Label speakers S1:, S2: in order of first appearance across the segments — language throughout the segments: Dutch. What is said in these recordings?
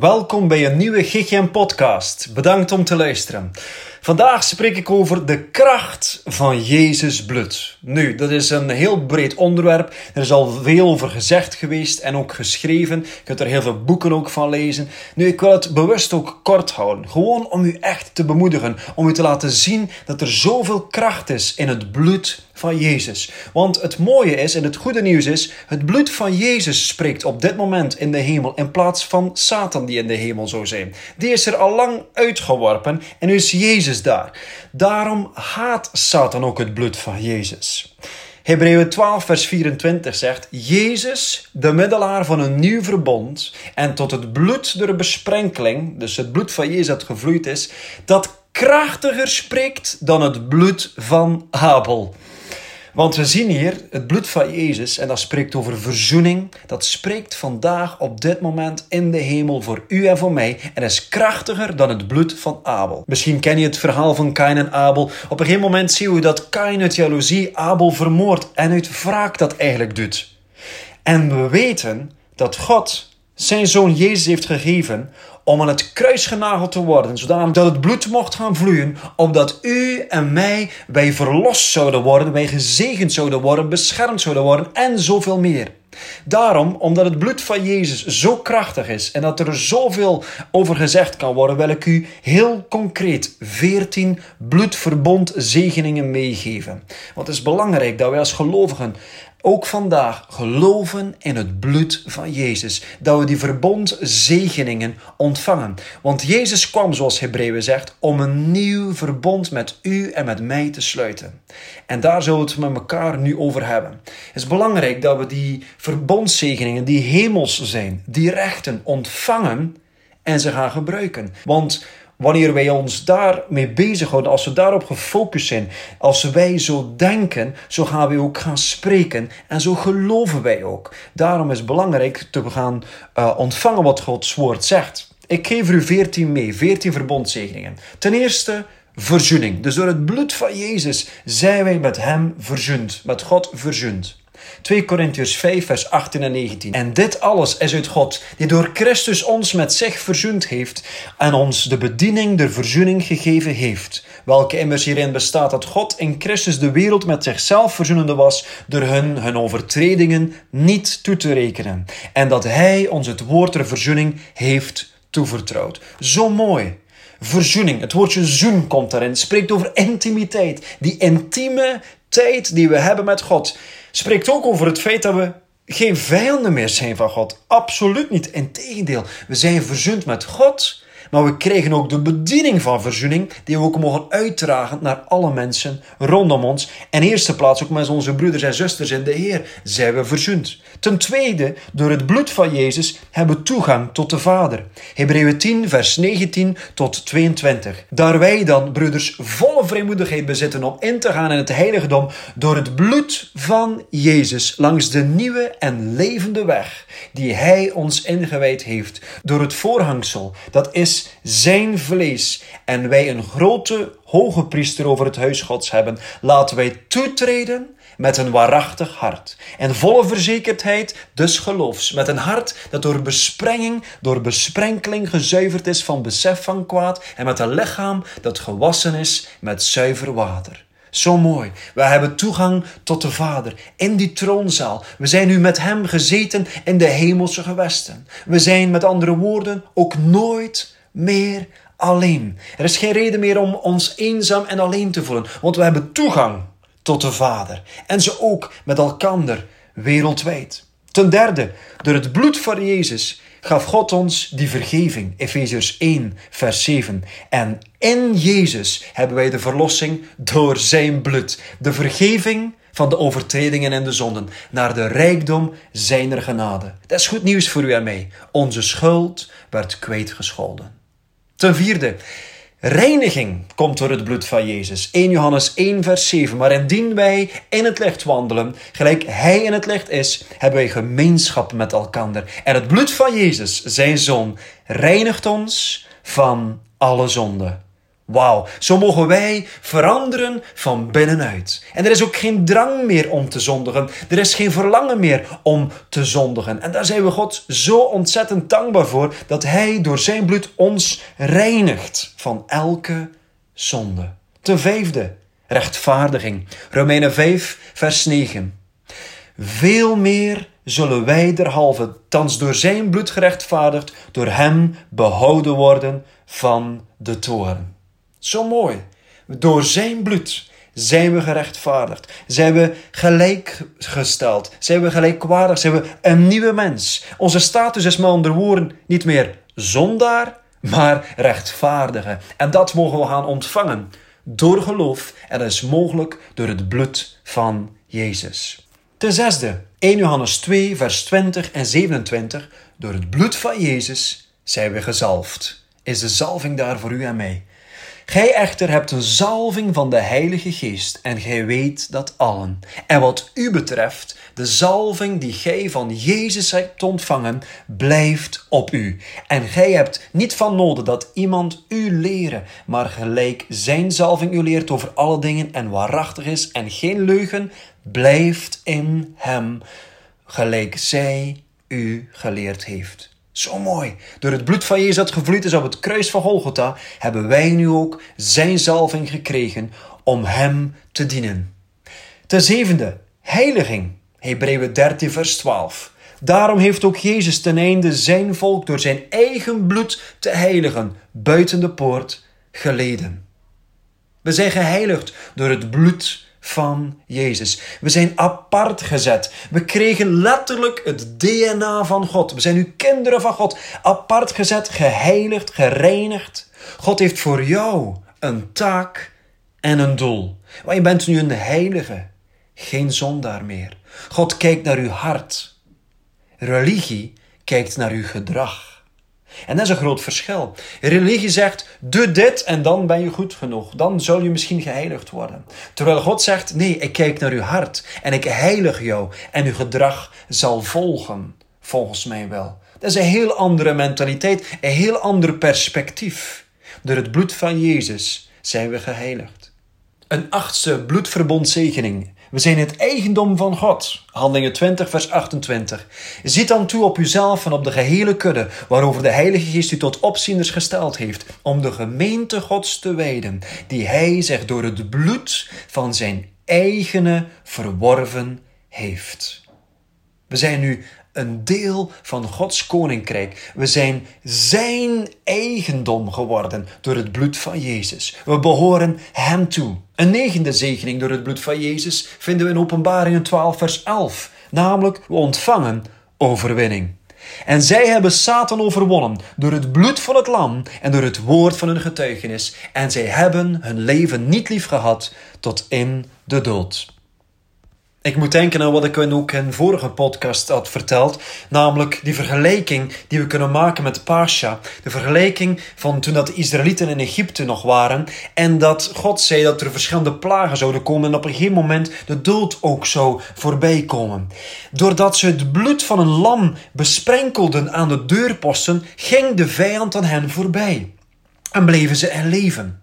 S1: Welkom bij een nieuwe GGM podcast. Bedankt om te luisteren. Vandaag spreek ik over de kracht van Jezus bloed. Nu, dat is een heel breed onderwerp. Er is al veel over gezegd geweest en ook geschreven. Je kunt er heel veel boeken ook van lezen. Nu, ik wil het bewust ook kort houden. Gewoon om u echt te bemoedigen. Om u te laten zien dat er zoveel kracht is in het bloed van Jezus. Want het mooie is en het goede nieuws is, het bloed van Jezus spreekt op dit moment in de hemel in plaats van Satan die in de hemel zou zijn. Die is er al lang uitgeworpen en nu is Jezus daar. Daarom haat Satan ook het bloed van Jezus. Hebreeën 12, vers 24 zegt: Jezus, de middelaar van een nieuw verbond, en tot het bloed door besprenkeling, dus het bloed van Jezus dat gevloeid is, dat krachtiger spreekt dan het bloed van Abel. Want we zien hier het bloed van Jezus en dat spreekt over verzoening. Dat spreekt vandaag op dit moment in de hemel voor u en voor mij en is krachtiger dan het bloed van Abel. Misschien ken je het verhaal van Kain en Abel. Op een gegeven moment zien we dat Kain uit jaloezie Abel vermoordt en uit wraak dat eigenlijk doet. En we weten dat God zijn zoon Jezus heeft gegeven om aan het kruis genageld te worden, zodat het bloed mocht gaan vloeien, opdat u en mij, wij verlost zouden worden, wij gezegend zouden worden, beschermd zouden worden en zoveel meer. Daarom, omdat het bloed van Jezus zo krachtig is en dat er zoveel over gezegd kan worden, wil ik u heel concreet 14 bloedverbond zegeningen meegeven. Want het is belangrijk dat wij als gelovigen ook vandaag geloven in het bloed van Jezus. Dat we die verbondzegeningen ontvangen. Want Jezus kwam, zoals Hebreeën zegt, om een nieuw verbond met u en met mij te sluiten. En daar zullen we het met elkaar nu over hebben. Het is belangrijk dat we die verbondzegeningen, die hemels zijn, die rechten ontvangen en ze gaan gebruiken. Want Wanneer wij ons daarmee bezighouden, als we daarop gefocust zijn, als wij zo denken, zo gaan we ook gaan spreken en zo geloven wij ook. Daarom is het belangrijk te gaan uh, ontvangen wat Gods woord zegt. Ik geef u 14 mee, 14 verbondzegeningen. Ten eerste verzoening. Dus door het bloed van Jezus zijn wij met Hem verzoend, met God verzoend. 2 Korintiërs 5, vers 18 en 19. En dit alles is uit God, die door Christus ons met zich verzoend heeft en ons de bediening der verzoening gegeven heeft. Welke immers hierin bestaat dat God in Christus de wereld met zichzelf verzoenende was, door hun hun overtredingen niet toe te rekenen. En dat Hij ons het woord der verzoening heeft toevertrouwd. Zo mooi. Verzoening, het woordje zoen komt daarin, spreekt over intimiteit. Die intieme tijd die we hebben met God spreekt ook over het feit dat we geen vijanden meer zijn van God. Absoluut niet. Integendeel, we zijn verzoend met God maar we krijgen ook de bediening van verzoening, die we ook mogen uitdragen naar alle mensen rondom ons. En in eerste plaats ook met onze broeders en zusters in de Heer zijn we verzoend. Ten tweede, door het bloed van Jezus hebben we toegang tot de Vader. Hebreeën 10, vers 19 tot 22. Daar wij dan, broeders, volle vrijmoedigheid bezitten om in te gaan in het heiligdom door het bloed van Jezus langs de nieuwe en levende weg die Hij ons ingewijd heeft. Door het voorhangsel, dat is zijn vlees en wij een grote hoge priester over het huis Gods hebben, laten wij toetreden met een waarachtig hart en volle verzekerdheid des geloofs, met een hart dat door besprenging, door besprenkeling gezuiverd is van besef van kwaad en met een lichaam dat gewassen is met zuiver water. Zo mooi. We hebben toegang tot de Vader in die troonzaal. We zijn nu met Hem gezeten in de hemelse gewesten. We zijn met andere woorden ook nooit meer alleen. Er is geen reden meer om ons eenzaam en alleen te voelen, want we hebben toegang tot de Vader en ze ook met elkander wereldwijd. Ten derde, door het bloed van Jezus gaf God ons die vergeving. Efeziërs 1, vers 7. En in Jezus hebben wij de verlossing door zijn bloed. De vergeving van de overtredingen en de zonden, naar de rijkdom zijner genade. Dat is goed nieuws voor u en mij. Onze schuld werd kwijtgescholden. Ten vierde, reiniging komt door het bloed van Jezus. 1 Johannes 1, vers 7. Maar indien wij in het licht wandelen, gelijk Hij in het licht is, hebben wij gemeenschap met elkander. En het bloed van Jezus, zijn Zoon, reinigt ons van alle zonde. Wauw, zo mogen wij veranderen van binnenuit. En er is ook geen drang meer om te zondigen. Er is geen verlangen meer om te zondigen. En daar zijn we God zo ontzettend dankbaar voor dat Hij door zijn bloed ons reinigt van elke zonde. Ten vijfde, rechtvaardiging. Romeinen 5, vers 9. Veel meer zullen wij derhalve, thans door zijn bloed gerechtvaardigd, door hem behouden worden van de toorn. Zo mooi. Door zijn bloed zijn we gerechtvaardigd. Zijn we gelijkgesteld. Zijn we gelijkwaardig. Zijn we een nieuwe mens. Onze status is met andere woorden niet meer zondaar, maar rechtvaardige. En dat mogen we gaan ontvangen door geloof. En dat is mogelijk door het bloed van Jezus. Ten zesde, 1 Johannes 2, vers 20 en 27. Door het bloed van Jezus zijn we gezalfd. Is de zalving daar voor u en mij? Gij echter hebt een zalving van de Heilige Geest en gij weet dat allen. En wat u betreft, de zalving die gij van Jezus hebt ontvangen, blijft op u. En gij hebt niet van nodig dat iemand u leren, maar gelijk zijn zalving u leert over alle dingen en waarachtig is en geen leugen, blijft in hem, gelijk zij u geleerd heeft. Zo mooi. Door het bloed van Jezus dat gevloeid is op het kruis van Golgotha, hebben wij nu ook zijn zalving gekregen om hem te dienen. Ten zevende, heiliging. Hebreeën 13 vers 12. Daarom heeft ook Jezus ten einde zijn volk door zijn eigen bloed te heiligen, buiten de poort, geleden. We zijn geheiligd door het bloed van Jezus. We zijn apart gezet. We kregen letterlijk het DNA van God. We zijn nu kinderen van God. Apart gezet, geheiligd, gereinigd. God heeft voor jou een taak en een doel. Want je bent nu een heilige, geen zondaar meer. God kijkt naar uw hart. Religie kijkt naar uw gedrag. En dat is een groot verschil. Religie zegt, doe dit en dan ben je goed genoeg. Dan zul je misschien geheiligd worden. Terwijl God zegt, nee, ik kijk naar uw hart en ik heilig jou en uw gedrag zal volgen, volgens mij wel. Dat is een heel andere mentaliteit, een heel ander perspectief. Door het bloed van Jezus zijn we geheiligd. Een achtste bloedverbondzegening we zijn het eigendom van God. Handelingen 20, vers 28. Ziet dan toe op uzelf en op de gehele kudde, waarover de Heilige Geest u tot opzieners gesteld heeft, om de gemeente Gods te wijden, die Hij zich door het bloed van zijn eigene verworven heeft. We zijn nu een deel van Gods koninkrijk. We zijn zijn eigendom geworden door het bloed van Jezus. We behoren Hem toe. Een negende zegening door het bloed van Jezus vinden we in Openbaringen 12, vers 11. Namelijk, we ontvangen overwinning. En zij hebben Satan overwonnen door het bloed van het lam en door het woord van hun getuigenis. En zij hebben hun leven niet lief gehad tot in de dood. Ik moet denken aan wat ik ook in vorige podcast had verteld, namelijk die vergelijking die we kunnen maken met Pascha. De vergelijking van toen dat de Israëlieten in Egypte nog waren en dat God zei dat er verschillende plagen zouden komen en op een gegeven moment de dood ook zou voorbij komen. Doordat ze het bloed van een lam besprenkelden aan de deurposten, ging de vijand aan hen voorbij en bleven ze er leven.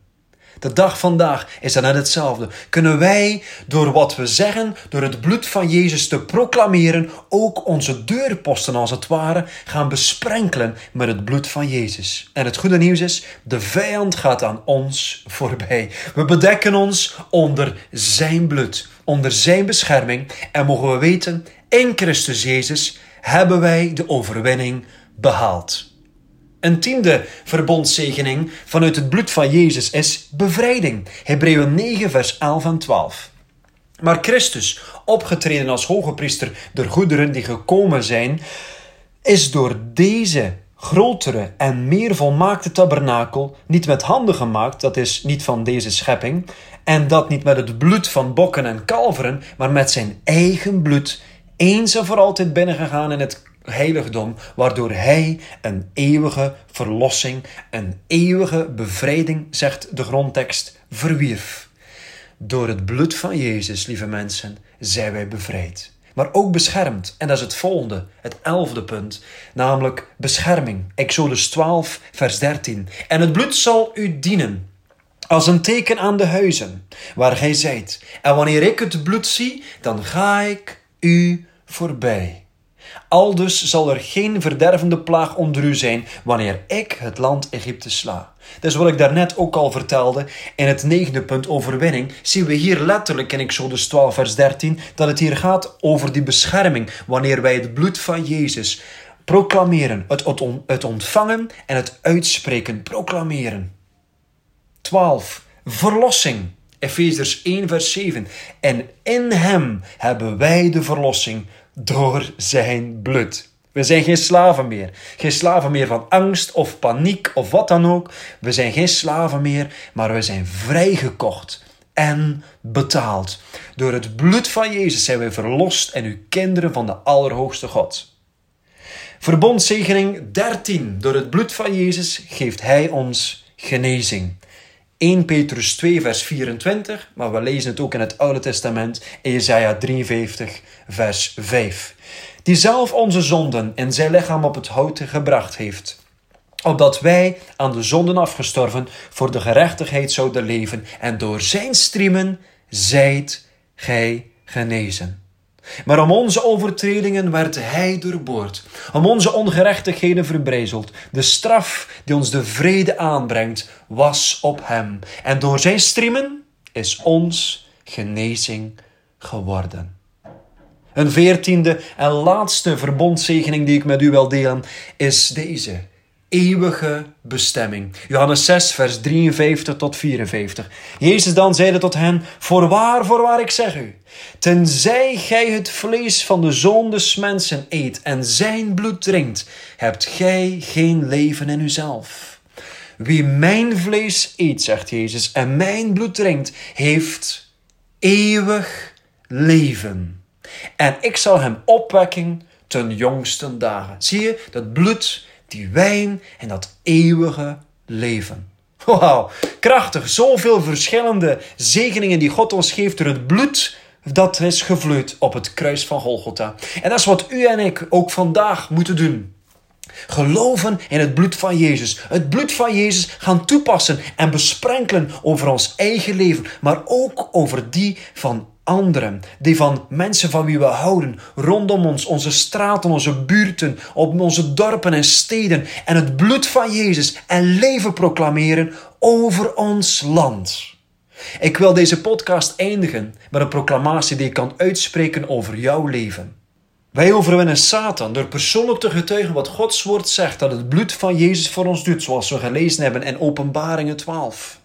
S1: De dag vandaag is dat net hetzelfde. Kunnen wij door wat we zeggen, door het bloed van Jezus te proclameren, ook onze deurposten als het ware gaan besprenkelen met het bloed van Jezus. En het goede nieuws is, de vijand gaat aan ons voorbij. We bedekken ons onder zijn bloed, onder zijn bescherming en mogen we weten, in Christus Jezus hebben wij de overwinning behaald. Een tiende verbondzegening vanuit het bloed van Jezus is bevrijding. Hebreeën 9, vers 11 en 12. Maar Christus, opgetreden als hoge priester der goederen die gekomen zijn, is door deze grotere en meer volmaakte tabernakel niet met handen gemaakt, dat is niet van deze schepping, en dat niet met het bloed van bokken en kalveren, maar met zijn eigen bloed, eens en voor altijd binnengegaan in het heiligdom, waardoor hij een eeuwige verlossing, een eeuwige bevrijding, zegt de grondtekst, verwierf. Door het bloed van Jezus, lieve mensen, zijn wij bevrijd. Maar ook beschermd. En dat is het volgende, het elfde punt. Namelijk bescherming. Exodus 12, vers 13. En het bloed zal u dienen als een teken aan de huizen waar gij zijt. En wanneer ik het bloed zie, dan ga ik u voorbij. Aldus zal er geen verdervende plaag onder u zijn wanneer ik het land Egypte sla. Dus wat ik daarnet ook al vertelde in het negende punt overwinning, zien we hier letterlijk in Exodus 12 vers 13 dat het hier gaat over die bescherming wanneer wij het bloed van Jezus proclameren, het, het ontvangen en het uitspreken, proclameren. 12. Verlossing. Efezers 1 vers 7. En in hem hebben wij de verlossing door zijn bloed. We zijn geen slaven meer. Geen slaven meer van angst of paniek of wat dan ook. We zijn geen slaven meer, maar we zijn vrijgekocht en betaald. Door het bloed van Jezus zijn wij verlost en uw kinderen van de Allerhoogste God. Verbondzegening 13. Door het bloed van Jezus geeft Hij ons genezing. 1 Petrus 2, vers 24, maar we lezen het ook in het Oude Testament, Jesaja 53, vers 5. Die zelf onze zonden in zijn lichaam op het hout gebracht heeft, opdat wij aan de zonden afgestorven voor de gerechtigheid zouden leven, en door zijn striemen zijt gij genezen. Maar om onze overtredingen werd hij doorboord, om onze ongerechtigheden verbrijzeld. De straf die ons de vrede aanbrengt, was op hem. En door zijn striemen is ons genezing geworden. Een veertiende en laatste verbondzegening die ik met u wil delen is deze eeuwige bestemming. Johannes 6, vers 53 tot 54. Jezus dan zeide tot hen: Voorwaar, voorwaar, ik zeg u, tenzij gij het vlees van de zoon des mensen eet en zijn bloed drinkt, hebt gij geen leven in uzelf. Wie mijn vlees eet, zegt Jezus, en mijn bloed drinkt, heeft eeuwig leven. En ik zal hem opwekken ten jongsten dagen. Zie je, dat bloed die wijn en dat eeuwige leven. Wauw, krachtig. Zoveel verschillende zegeningen die God ons geeft door het bloed dat is gevloeid op het kruis van Golgotha. En dat is wat u en ik ook vandaag moeten doen. Geloven in het bloed van Jezus. Het bloed van Jezus gaan toepassen en besprenkelen over ons eigen leven, maar ook over die van anderen, die van mensen van wie we houden, rondom ons, onze straten, onze buurten, op onze dorpen en steden, en het bloed van Jezus en leven proclameren over ons land. Ik wil deze podcast eindigen met een proclamatie die ik kan uitspreken over jouw leven. Wij overwinnen Satan door persoonlijk te getuigen wat Gods woord zegt dat het bloed van Jezus voor ons doet, zoals we gelezen hebben in Openbaringen 12.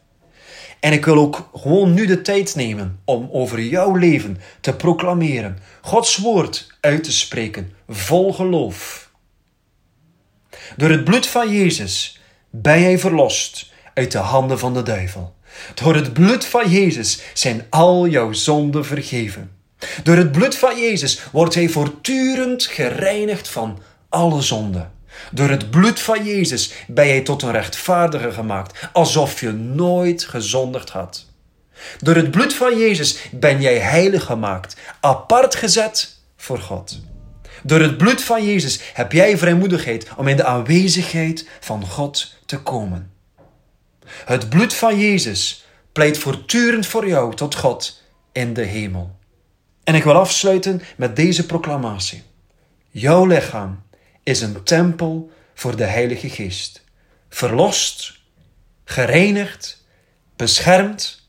S1: En ik wil ook gewoon nu de tijd nemen om over jouw leven te proclameren, Gods woord uit te spreken, vol geloof. Door het bloed van Jezus ben jij verlost uit de handen van de duivel. Door het bloed van Jezus zijn al jouw zonden vergeven. Door het bloed van Jezus wordt hij voortdurend gereinigd van alle zonden. Door het bloed van Jezus ben jij tot een rechtvaardige gemaakt, alsof je nooit gezondigd had. Door het bloed van Jezus ben jij heilig gemaakt, apart gezet voor God. Door het bloed van Jezus heb jij vrijmoedigheid om in de aanwezigheid van God te komen. Het bloed van Jezus pleit voortdurend voor jou tot God in de hemel. En ik wil afsluiten met deze proclamatie. Jouw lichaam is een tempel voor de Heilige Geest. Verlost, gereinigd, beschermd,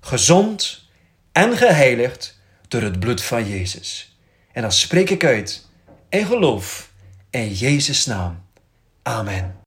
S1: gezond en geheiligd door het bloed van Jezus. En dat spreek ik uit in geloof in Jezus' naam. Amen.